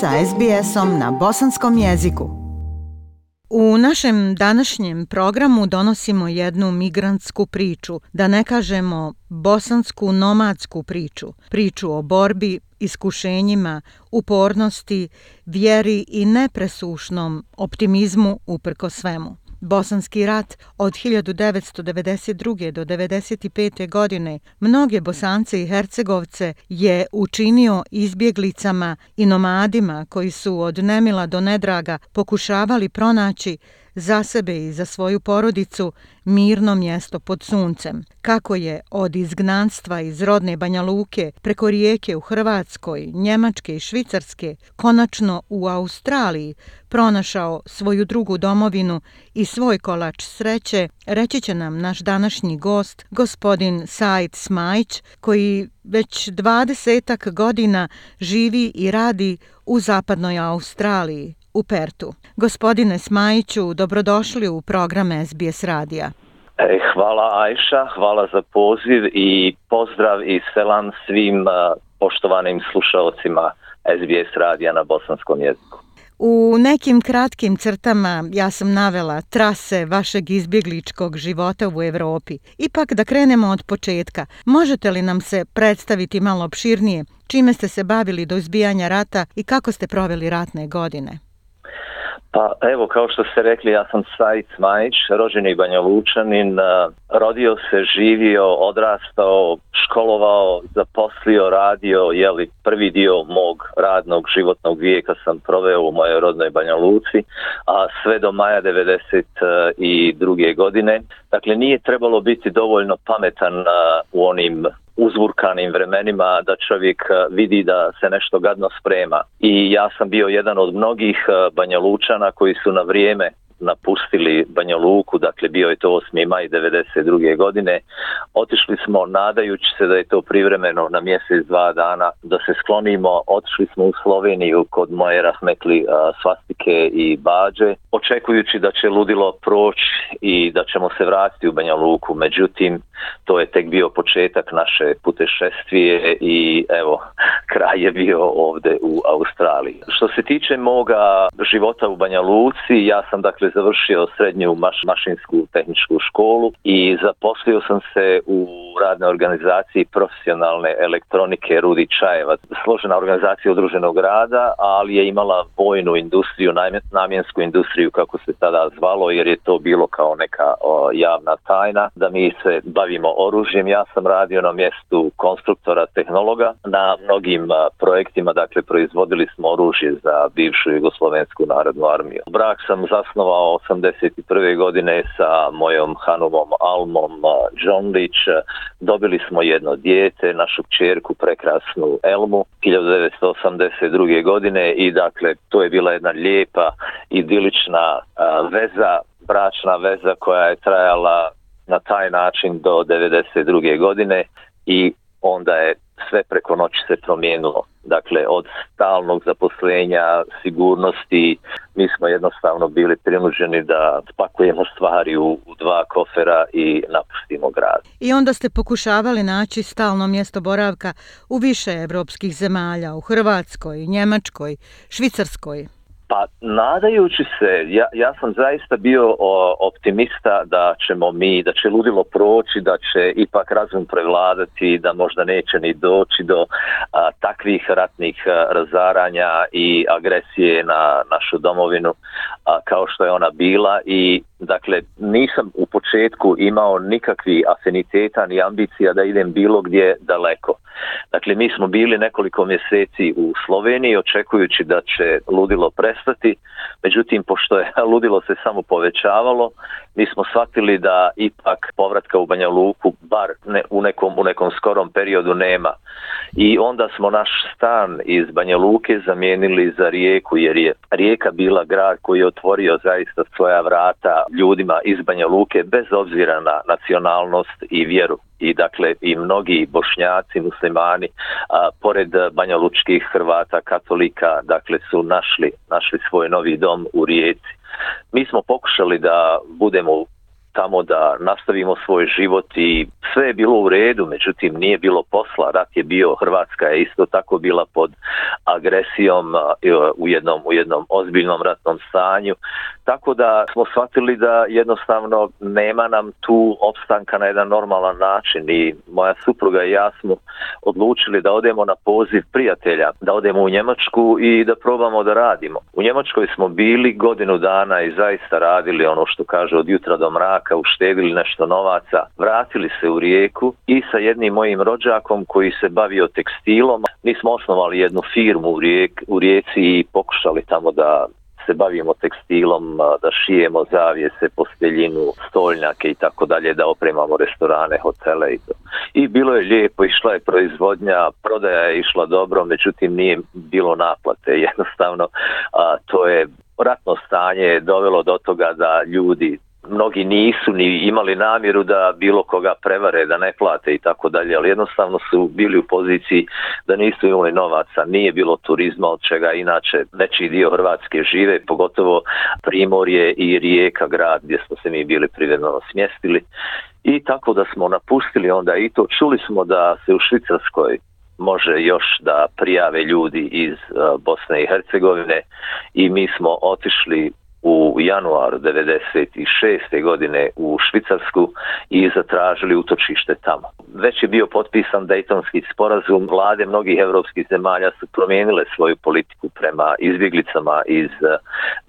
sa SBS-om na bosanskom jeziku. U našem današnjem programu donosimo jednu migrantsku priču, da ne kažemo bosansku nomadsku priču, priču o borbi, iskušenjima, upornosti, vjeri i nepresušnom optimizmu uprko svemu. Bosanski rat od 1992. do 1995. godine mnoge Bosance i Hercegovce je učinio izbjeglicama i nomadima koji su od nemila do nedraga pokušavali pronaći za sebe i za svoju porodicu mirno mjesto pod suncem. Kako je od izgnanstva iz rodne Banja Luke preko rijeke u Hrvatskoj, Njemačke i Švicarske, konačno u Australiji pronašao svoju drugu domovinu i svoj kolač sreće, reći će nam naš današnji gost, gospodin Said Smajć, koji već dvadesetak godina živi i radi u zapadnoj Australiji u Pertu. Gospodine Smajiću, dobrodošli u program SBS radija. E, hvala Ajša, hvala za poziv i pozdrav i selam svim e, poštovanim slušalcima SBS radija na bosanskom jeziku. U nekim kratkim crtama ja sam navela trase vašeg izbjegličkog života u Europi. Ipak da krenemo od početka. Možete li nam se predstaviti malo opširnije? Čime ste se bavili do izbijanja rata i kako ste proveli ratne godine? Pa evo, kao što ste rekli, ja sam Sajic Majić, rođeni Banja Lučanin, rodio se, živio, odrastao, školovao, zaposlio, radio, jeli prvi dio mog radnog životnog vijeka sam proveo u mojoj rodnoj Banja Luci, a sve do maja 92. godine. Dakle, nije trebalo biti dovoljno pametan u onim uzvurkanim vremenima da čovjek e, vidi da se nešto gadno sprema. I ja sam bio jedan od mnogih e, Banjalučana koji su na vrijeme napustili Banja Luku, dakle bio je to 8. maj 92. godine, otišli smo nadajući se da je to privremeno na mjesec dva dana, da se sklonimo, otišli smo u Sloveniju kod moje rahmetli svastike i bađe, očekujući da će ludilo proći i da ćemo se vratiti u Banja Luku, međutim to je tek bio početak naše putešestvije i evo, kraj je bio ovdje u Australiji. Što se tiče moga života u Banja Luci, ja sam dakle završio srednju maš, mašinsku tehničku školu i zaposlio sam se u radnoj organizaciji profesionalne elektronike Rudi Čajeva. Složena organizacija udruženog rada, ali je imala vojnu industriju, namjensku industriju kako se tada zvalo, jer je to bilo kao neka javna tajna da mi se bavimo oružjem. Ja sam radio na mjestu konstruktora tehnologa na mnogim projektima, dakle proizvodili smo oružje za bivšu Jugoslovensku narodnu armiju. Brak sam zasnovao 81. godine sa mojom Hanovom Almom Leach. Eh, dobili smo jedno dijete, našu čerku prekrasnu Elmu 1982. godine i dakle to je bila jedna lijepa idilična eh, veza, bračna veza koja je trajala na taj način do 92. godine i onda je sve preko noći se promijenilo. Dakle, od stalnog zaposlenja, sigurnosti, mi smo jednostavno bili prinuđeni da spakujemo stvari u, dva kofera i napustimo grad. I onda ste pokušavali naći stalno mjesto boravka u više evropskih zemalja, u Hrvatskoj, Njemačkoj, Švicarskoj. Pa nadajući se, ja, ja sam zaista bio optimista da ćemo mi, da će ludilo proći, da će ipak razum prevladati, da možda neće ni doći do takvih ratnih e, razaranja i agresije na našu domovinu kao što je ona bila i dakle nisam u početku imao nikakvi afiniteta ni ambicija da idem bilo gdje daleko. Dakle mi smo bili nekoliko mjeseci u Sloveniji očekujući da će ludilo prestati, međutim pošto je ludilo se samo povećavalo, mi smo shvatili da ipak povratka u Banja Luku bar ne, u nekom u nekom skorom periodu nema. I onda smo naš stan iz Banja Luke zamijenili za rijeku jer je rijeka bila grad koji je otvorio zaista svoja vrata ljudima iz Banja Luke bez obzira na nacionalnost i vjeru i dakle i mnogi bošnjaci, muslimani, a, pored Banja Lučkih Hrvata, katolika, dakle su našli, našli svoj novi dom u rijeci. Mi smo pokušali da budemo tamo da nastavimo svoj život i sve je bilo u redu, međutim nije bilo posla, rat je bio, Hrvatska je isto tako bila pod agresijom u jednom, u jednom ozbiljnom ratnom stanju, tako da smo shvatili da jednostavno nema nam tu opstanka na jedan normalan način i moja supruga i ja smo odlučili da odemo na poziv prijatelja, da odemo u Njemačku i da probamo da radimo. U Njemačkoj smo bili godinu dana i zaista radili ono što kaže od jutra do mraka, uštedili nešto novaca, vratili se u rijeku i sa jednim mojim rođakom koji se bavio tekstilom, mi smo osnovali jednu firmu u, rijek, u rijeci i pokušali tamo da se bavimo tekstilom, da šijemo zavijese, posteljinu, stoljnjake i tako dalje, da opremamo restorane, hotele i to. I bilo je lijepo, išla je proizvodnja, prodaja je išla dobro, međutim nije bilo naplate jednostavno, to je ratno stanje je dovelo do toga da ljudi mnogi nisu ni imali namjeru da bilo koga prevare, da ne plate i tako dalje, ali jednostavno su bili u poziciji da nisu imali novaca, nije bilo turizma od čega inače veći dio Hrvatske žive, pogotovo Primorje i Rijeka grad gdje smo se mi bili privremeno smjestili i tako da smo napustili onda i to čuli smo da se u Švicarskoj može još da prijave ljudi iz e, Bosne i Hercegovine i mi smo otišli u januaru 1996. godine u Švicarsku i zatražili utočište tamo. Već je bio potpisan Dejtonski sporazum, vlade mnogih evropskih zemalja su promijenile svoju politiku prema izbjeglicama iz eh,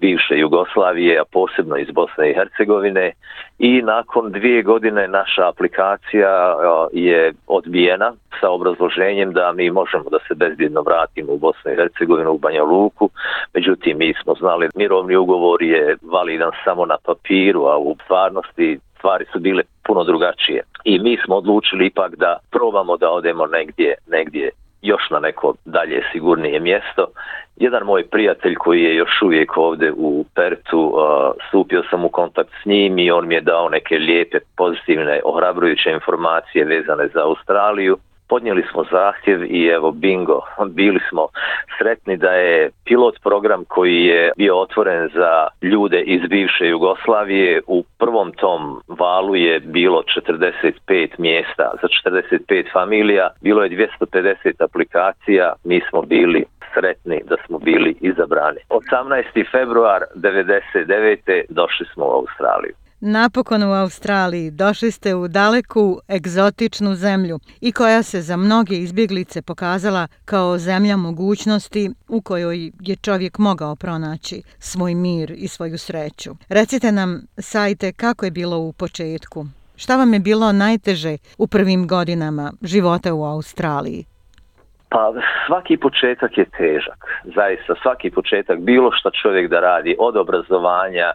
bivše Jugoslavije, a posebno iz Bosne i Hercegovine i nakon dvije godine naša aplikacija e, je odbijena sa obrazloženjem da mi možemo da se bezbjedno vratimo u Bosnu i Hercegovinu u Banja Luku, međutim mi smo znali mirovni ugovor je validan samo na papiru, a u stvarnosti stvari su bile puno drugačije i mi smo odlučili ipak da probamo da odemo negdje, negdje još na neko dalje sigurnije mjesto. Jedan moj prijatelj koji je još uvijek ovdje u Pertu, uh, stupio sam u kontakt s njim i on mi je dao neke lijepe, pozitivne, ohrabrujuće informacije vezane za Australiju podnijeli smo zahtjev i evo bingo, bili smo sretni da je pilot program koji je bio otvoren za ljude iz bivše Jugoslavije u prvom tom valu je bilo 45 mjesta za 45 familija, bilo je 250 aplikacija, mi smo bili sretni da smo bili izabrani. 18. februar 99. došli smo u Australiju. Napokon u Australiji došli ste u daleku, egzotičnu zemlju i koja se za mnoge izbjeglice pokazala kao zemlja mogućnosti u kojoj je čovjek mogao pronaći svoj mir i svoju sreću. Recite nam, sajte, kako je bilo u početku? Šta vam je bilo najteže u prvim godinama života u Australiji? Pa svaki početak je težak, zaista svaki početak, bilo što čovjek da radi, od obrazovanja,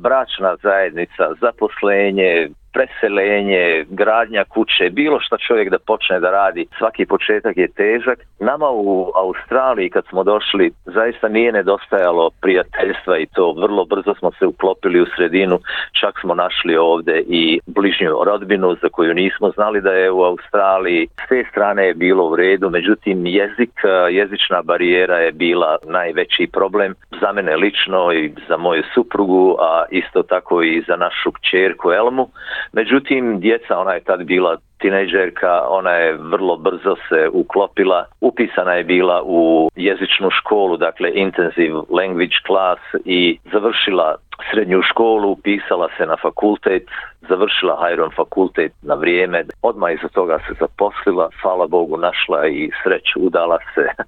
bračna zajednica, zaposlenje, preseljenje, gradnja kuće, bilo što čovjek da počne da radi, svaki početak je težak. Nama u Australiji kad smo došli zaista nije nedostajalo prijateljstva i to vrlo brzo smo se uklopili u sredinu, čak smo našli ovdje i bližnju rodbinu za koju nismo znali da je u Australiji. S te strane je bilo u redu, međutim jezik, jezična barijera je bila najveći problem za mene lično i za moju suprugu, a isto tako i za našu kćerku Elmu. Međutim, djeca, ona je tad bila tinejdžerka, ona je vrlo brzo se uklopila, upisana je bila u jezičnu školu, dakle intensive language class i završila srednju školu, upisala se na fakultet, završila Hajron fakultet na vrijeme, odmah iza toga se zaposlila, hvala Bogu našla i sreću, udala se.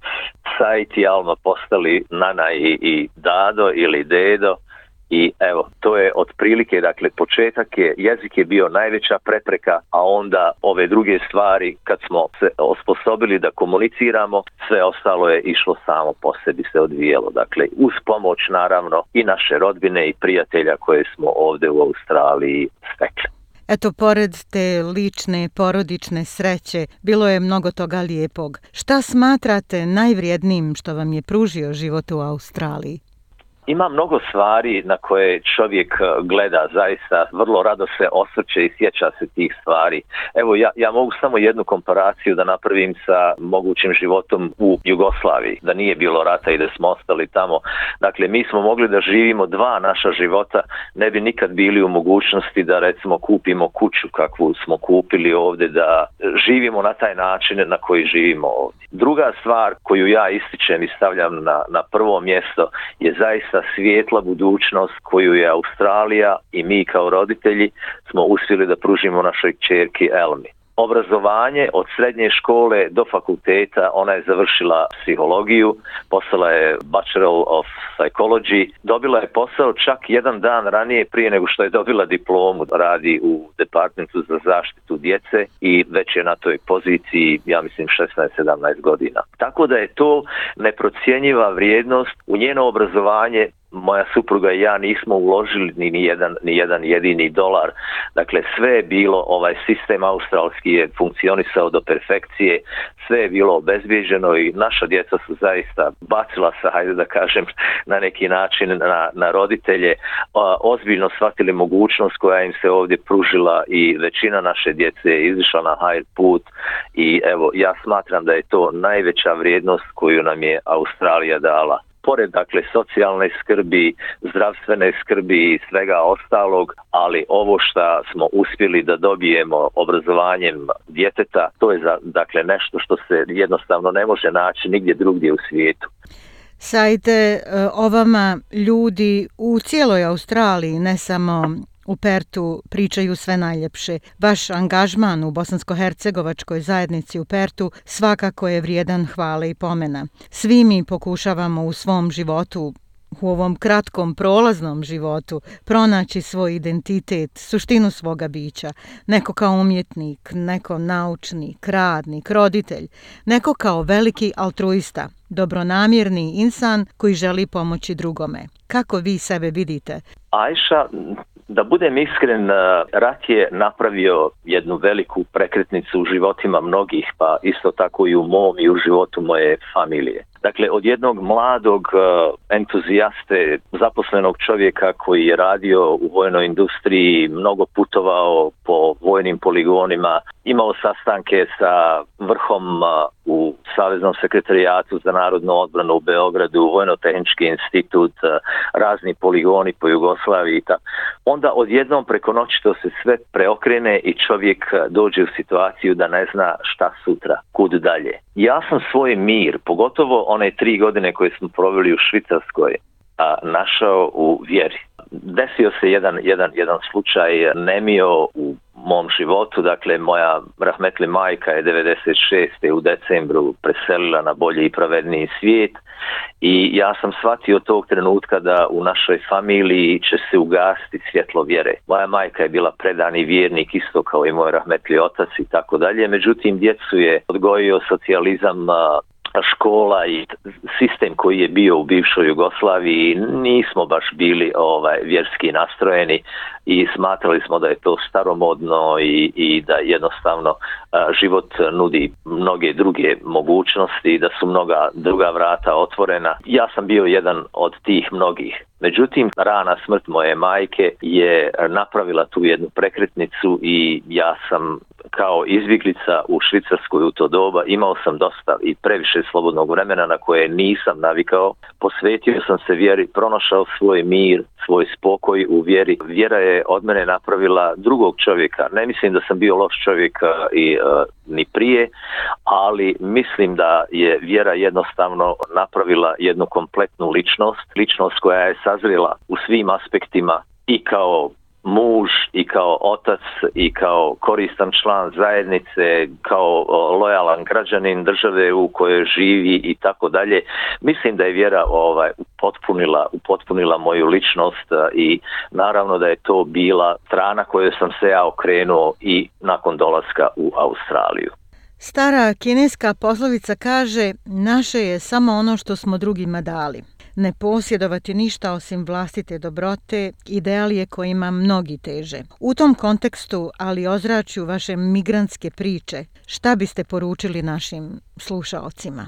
sajti, i postali Nana i Dado ili Dedo. I evo, to je otprilike, dakle, početak je, jezik je bio najveća prepreka, a onda ove druge stvari, kad smo se osposobili da komuniciramo, sve ostalo je išlo samo po sebi se odvijelo. Dakle, uz pomoć naravno i naše rodbine i prijatelja koje smo ovdje u Australiji stekli. Eto, pored te lične, porodične sreće, bilo je mnogo toga lijepog. Šta smatrate najvrijednijim što vam je pružio život u Australiji? Ima mnogo stvari na koje čovjek e, gleda, zaista vrlo rado se osvrće i sjeća se tih stvari. Evo ja, ja mogu samo jednu komparaciju da napravim sa mogućim životom u Jugoslaviji, da nije bilo rata i da smo ostali tamo. Dakle, mi smo mogli da živimo dva naša života, ne bi nikad bili u mogućnosti da recimo kupimo kuću kakvu smo kupili ovdje, da živimo na taj način na koji živimo ovdje. Druga stvar koju ja ističem i stavljam na, na prvo mjesto je zaista zaista svijetla budućnost koju je Australija i mi kao roditelji smo uspjeli da pružimo našoj čerki Elmi obrazovanje od srednje škole do fakulteta. Ona je završila psihologiju, postala je Bachelor of Psychology. Dobila je posao čak jedan dan ranije prije nego što je dobila diplomu. Radi u Departmentu za zaštitu djece i već je na toj poziciji, ja mislim, 16-17 godina. Tako da je to neprocjenjiva vrijednost u njeno obrazovanje moja supruga i ja nismo uložili ni jedan, ni jedan jedini dolar. Dakle, sve je bilo, ovaj sistem australski je funkcionisao do perfekcije, sve je bilo obezbijeđeno i naša djeca su zaista bacila se, hajde da kažem, na neki način na, na roditelje, ozbiljno shvatili mogućnost koja im se ovdje pružila i većina naše djece je izišla na hajde put i evo, ja smatram da je to najveća vrijednost koju nam je Australija dala pored dakle socijalne skrbi, zdravstvene skrbi i svega ostalog, ali ovo što smo uspjeli da dobijemo obrazovanjem djeteta, to je dakle nešto što se jednostavno ne može naći nigdje drugdje u svijetu. Sajte, e, ovama ljudi u cijeloj Australiji, ne samo u Pertu pričaju sve najljepše. Vaš angažman u bosansko-hercegovačkoj zajednici u Pertu svakako je vrijedan hvale i pomena. Svi mi pokušavamo u svom životu u ovom kratkom prolaznom životu pronaći svoj identitet, suštinu svoga bića, neko kao umjetnik, neko naučnik, radnik, roditelj, neko kao veliki altruista, dobronamjerni insan koji želi pomoći drugome. Kako vi sebe vidite? Ajša, da budem iskren, eh, rat je napravio jednu veliku prekretnicu u životima mnogih, pa isto tako i u mom i u životu moje familije. Dakle, od jednog mladog eh, entuzijaste, zaposlenog čovjeka koji je radio u vojnoj industriji, mnogo putovao po vojnim poligonima, imao sastanke sa vrhom eh, u Saveznom sekretarijatu za narodnu odbranu u Beogradu, Vojno-tehnički institut, eh, razni poligoni po Jugoslaviji. Ta. Onda odjednom preko noći to se sve preokrene i čovjek dođe u situaciju da ne zna šta sutra, kud dalje. Ja sam svoj mir, pogotovo one tri godine koje smo proveli u Švicarskoj a, našao u vjeri. Desio se jedan, jedan, jedan slučaj nemio u mom životu, dakle moja rahmetli majka je 96. u decembru preselila na bolji i pravedniji svijet i ja sam shvatio tog trenutka da u našoj familiji će se ugasti svjetlo vjere. Moja majka je bila predani vjernik isto kao i moj rahmetli otac i tako dalje, međutim djecu je odgojio socijalizam škola i sistem koji je bio u bivšoj Jugoslaviji nismo baš bili ovaj vjerski nastrojeni i smatrali smo da je to staromodno i, i da jednostavno život nudi mnoge druge mogućnosti da su mnoga druga vrata otvorena. Ja sam bio jedan od tih mnogih. Međutim, rana smrt moje majke je napravila tu jednu prekretnicu i ja sam kao izbjeglica u Švicarskoj u to doba imao sam dosta i previše slobodnog vremena na koje nisam navikao. Posvetio sam se vjeri, pronašao svoj mir, svoj spokoj u vjeri. Vjera je od mene napravila drugog čovjeka. Ne mislim da sam bio loš čovjek e, i e, ni prije, ali mislim da je vjera jednostavno napravila jednu kompletnu ličnost, ličnost koja je sazrela u svim aspektima i kao muž i kao otac i kao koristan član zajednice, kao lojalan građanin države u kojoj živi i tako dalje. Mislim da je vjera ovaj upotpunila, upotpunila moju ličnost i naravno da je to bila strana kojoj sam se ja okrenuo i nakon dolaska u Australiju. Stara kineska poslovica kaže naše je samo ono što smo drugima dali. Ne posjedovati ništa osim vlastite dobrote ideal je kojima mnogi teže. U tom kontekstu, ali ozračju vaše migrantske priče, šta biste poručili našim slušaocima?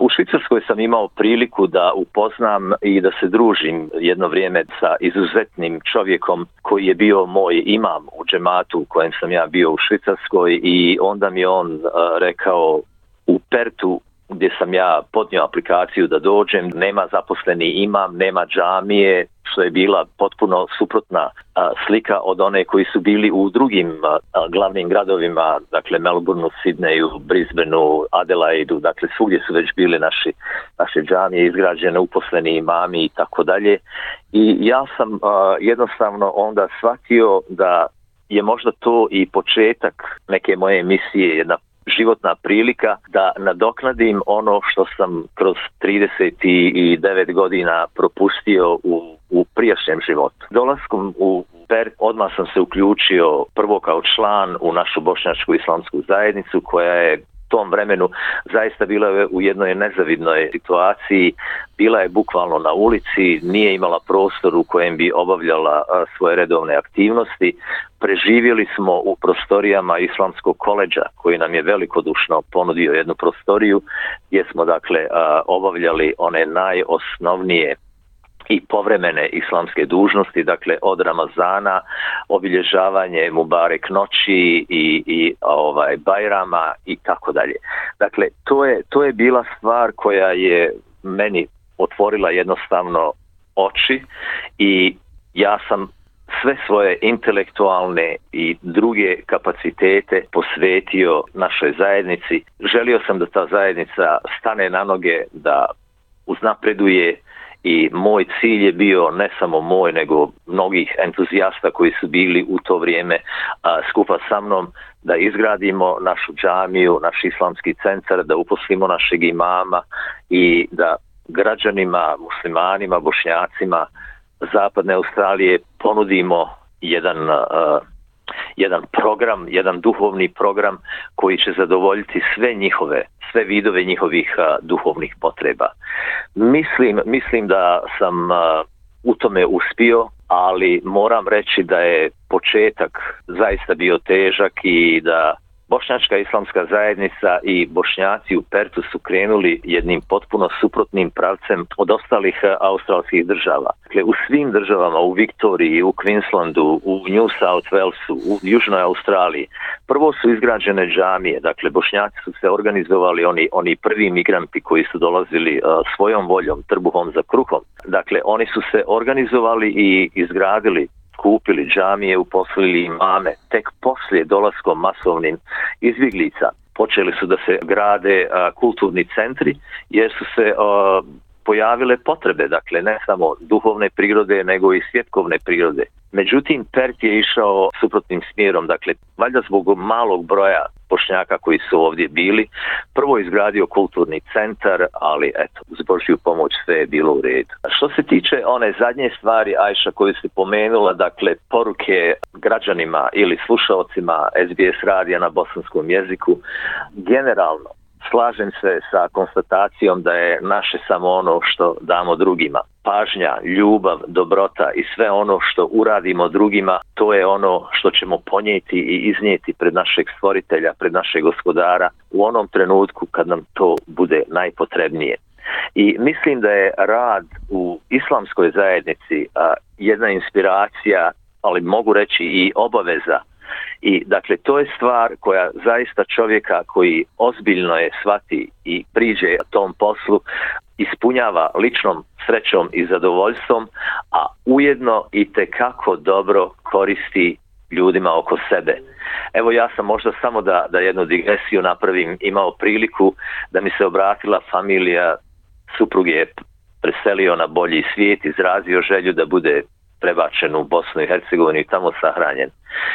U Švicarskoj sam imao priliku da upoznam i da se družim jedno vrijeme sa izuzetnim čovjekom koji je bio moj imam u džematu u kojem sam ja bio u Švicarskoj i onda mi on e, rekao u Pertu gdje sam ja podnio aplikaciju da dođem, nema zaposleni imam, nema džamije, što je bila potpuno suprotna slika od one koji su bili u drugim glavnim gradovima, dakle Melbourneu, Sidneju, Brisbaneu, Adelaidu, dakle svugdje su već bile naši, naše džamije izgrađene, uposleni imami i tako dalje. I ja sam jednostavno onda shvatio da je možda to i početak neke moje emisije, jedna životna prilika da nadoknadim ono što sam kroz 39 godina propustio u, u prijašnjem životu. Dolaskom u PER odmah sam se uključio prvo kao član u našu bošnjačku islamsku zajednicu koja je tom vremenu zaista bila je u jednoj nezavidnoj situaciji, bila je bukvalno na ulici, nije imala prostor u kojem bi obavljala svoje redovne aktivnosti. Preživjeli smo u prostorijama Islamskog koleđa koji nam je velikodušno ponudio jednu prostoriju gdje smo dakle obavljali one najosnovnije i povremene islamske dužnosti, dakle od Ramazana, obilježavanje Mubarek noći i, i ovaj, Bajrama i tako dalje. Dakle, to je, to je bila stvar koja je meni otvorila jednostavno oči i ja sam sve svoje intelektualne i druge kapacitete posvetio našoj zajednici. Želio sam da ta zajednica stane na noge, da uznapreduje, i moj cilj je bio ne samo moj nego mnogih entuzijasta koji su bili u to vrijeme a, skupa sa mnom da izgradimo našu džamiju, naš islamski centar, da uposlimo našeg imama i da građanima, muslimanima, bošnjacima zapadne Australije ponudimo jedan jedan program, jedan duhovni program koji će zadovoljiti sve njihove, sve vidove njihovih duhovnih potreba. Mislim, mislim da sam uh, u tome uspio, ali moram reći da je početak zaista bio težak i da Bošnjačka islamska zajednica i bošnjaci u Pertu su krenuli jednim potpuno suprotnim pravcem od ostalih e, australskih država. Dakle, u svim državama, u Viktoriji, u Queenslandu, u New South Walesu, u Južnoj Australiji, prvo su izgrađene džamije, dakle, bošnjaci su se organizovali, oni, oni prvi migranti koji su dolazili e, svojom voljom, trbuhom za kruhom. Dakle, oni su se organizovali i izgradili kupili džamije, uposlili imame. Tek poslije dolaskom masovnim izbjeglica počeli su da se grade kulturni centri jer su se pojavile potrebe, dakle ne samo duhovne prirode nego i svjetkovne prirode. Međutim, Pert je išao suprotnim smjerom, dakle valjda zbog malog broja Bošnjaka koji su ovdje bili. Prvo izgradio kulturni centar, ali eto, uz Božju pomoć sve je bilo u redu. Što se tiče one zadnje stvari, Ajša, koju ste pomenula, dakle, poruke građanima ili slušalcima SBS radija na bosanskom jeziku, generalno, slažem se sa konstatacijom da je naše samo ono što damo drugima. Pažnja, ljubav, dobrota i sve ono što uradimo drugima, to je ono što ćemo ponijeti i iznijeti pred našeg stvoritelja, pred našeg gospodara u onom trenutku kad nam to bude najpotrebnije. I mislim da je rad u islamskoj zajednici jedna inspiracija, ali mogu reći i obaveza i dakle, to je stvar koja zaista čovjeka koji ozbiljno je shvati i priđe tom poslu, ispunjava ličnom srećom i zadovoljstvom, a ujedno i kako dobro koristi ljudima oko sebe. Evo ja sam možda samo da, da jednu digresiju napravim, imao priliku da mi se obratila familija, suprug je preselio na bolji svijet, izrazio želju da bude prebačen u Bosnu i Hercegovini i tamo sahranjen.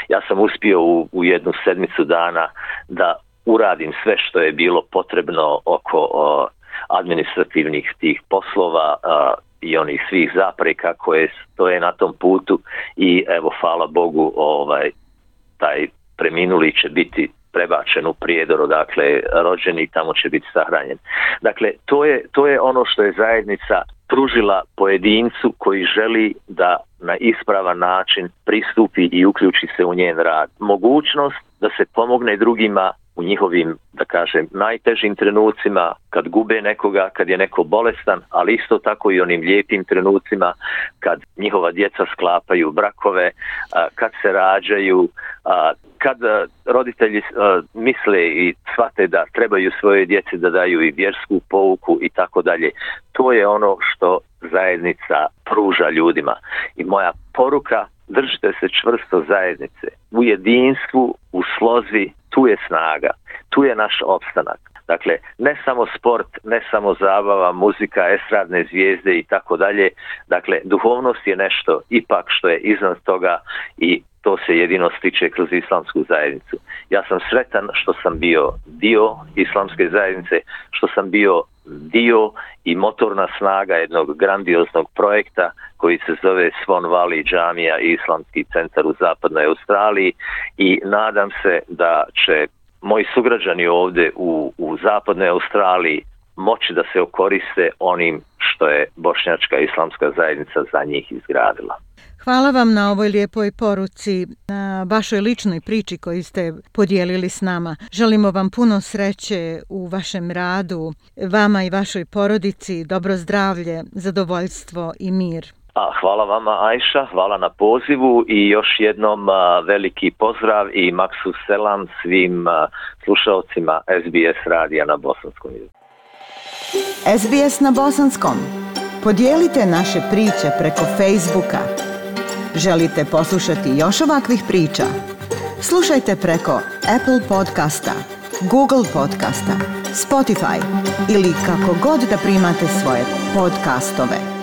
Ja sam uspio u, u jednu sedmicu dana da uradim sve što je bilo potrebno oko o, administrativnih tih poslova i onih svih zapreka koje stoje na tom putu i evo hvala Bogu ovaj taj preminuli će biti prebačen u prijedor dakle, rođeni i tamo će biti sahranjen. Dakle, to je, to je ono što je zajednica pružila pojedincu koji želi da na ispravan način pristupi i uključi se u njen rad. Mogućnost da se pomogne drugima u njihovim, da kažem, najtežim trenucima, kad gube nekoga, kad je neko bolestan, ali isto tako i onim lijepim trenucima kad njihova djeca sklapaju brakove, kad se rađaju, kad roditelji misle i shvate da trebaju svoje djeci da daju i vjersku pouku i tako dalje. To je ono što zajednica pruža ljudima. I moja poruka držite se čvrsto zajednice. U jedinstvu, u slozi, tu je snaga, tu je naš opstanak. Dakle, ne samo sport, ne samo zabava, muzika, estradne zvijezde i tako dalje. Dakle, duhovnost je nešto ipak što je iznad toga i to se jedino stiče kroz islamsku zajednicu. Ja sam sretan što sam bio dio islamske zajednice, što sam bio dio i motorna snaga jednog grandioznog projekta koji se zove Svon Vali džamija i Islamski centar u zapadnoj Australiji i nadam se da će moji sugrađani ovdje u, u zapadnoj Australiji moći da se okoriste onim što je bošnjačka islamska zajednica za njih izgradila. Hvala vam na ovoj lijepoj poruci, na vašoj ličnoj priči koju ste podijelili s nama. Želimo vam puno sreće u vašem radu, vama i vašoj porodici, dobro zdravlje, zadovoljstvo i mir hvala vama Ajša, hvala na pozivu i još jednom veliki pozdrav i maksu selam svim slušalcima SBS radija na bosanskom jeziku. SBS na bosanskom. Podijelite naše priče preko Facebooka. Želite poslušati još ovakvih priča? Slušajte preko Apple podcasta, Google podcasta, Spotify ili kako god da primate svoje podcastove.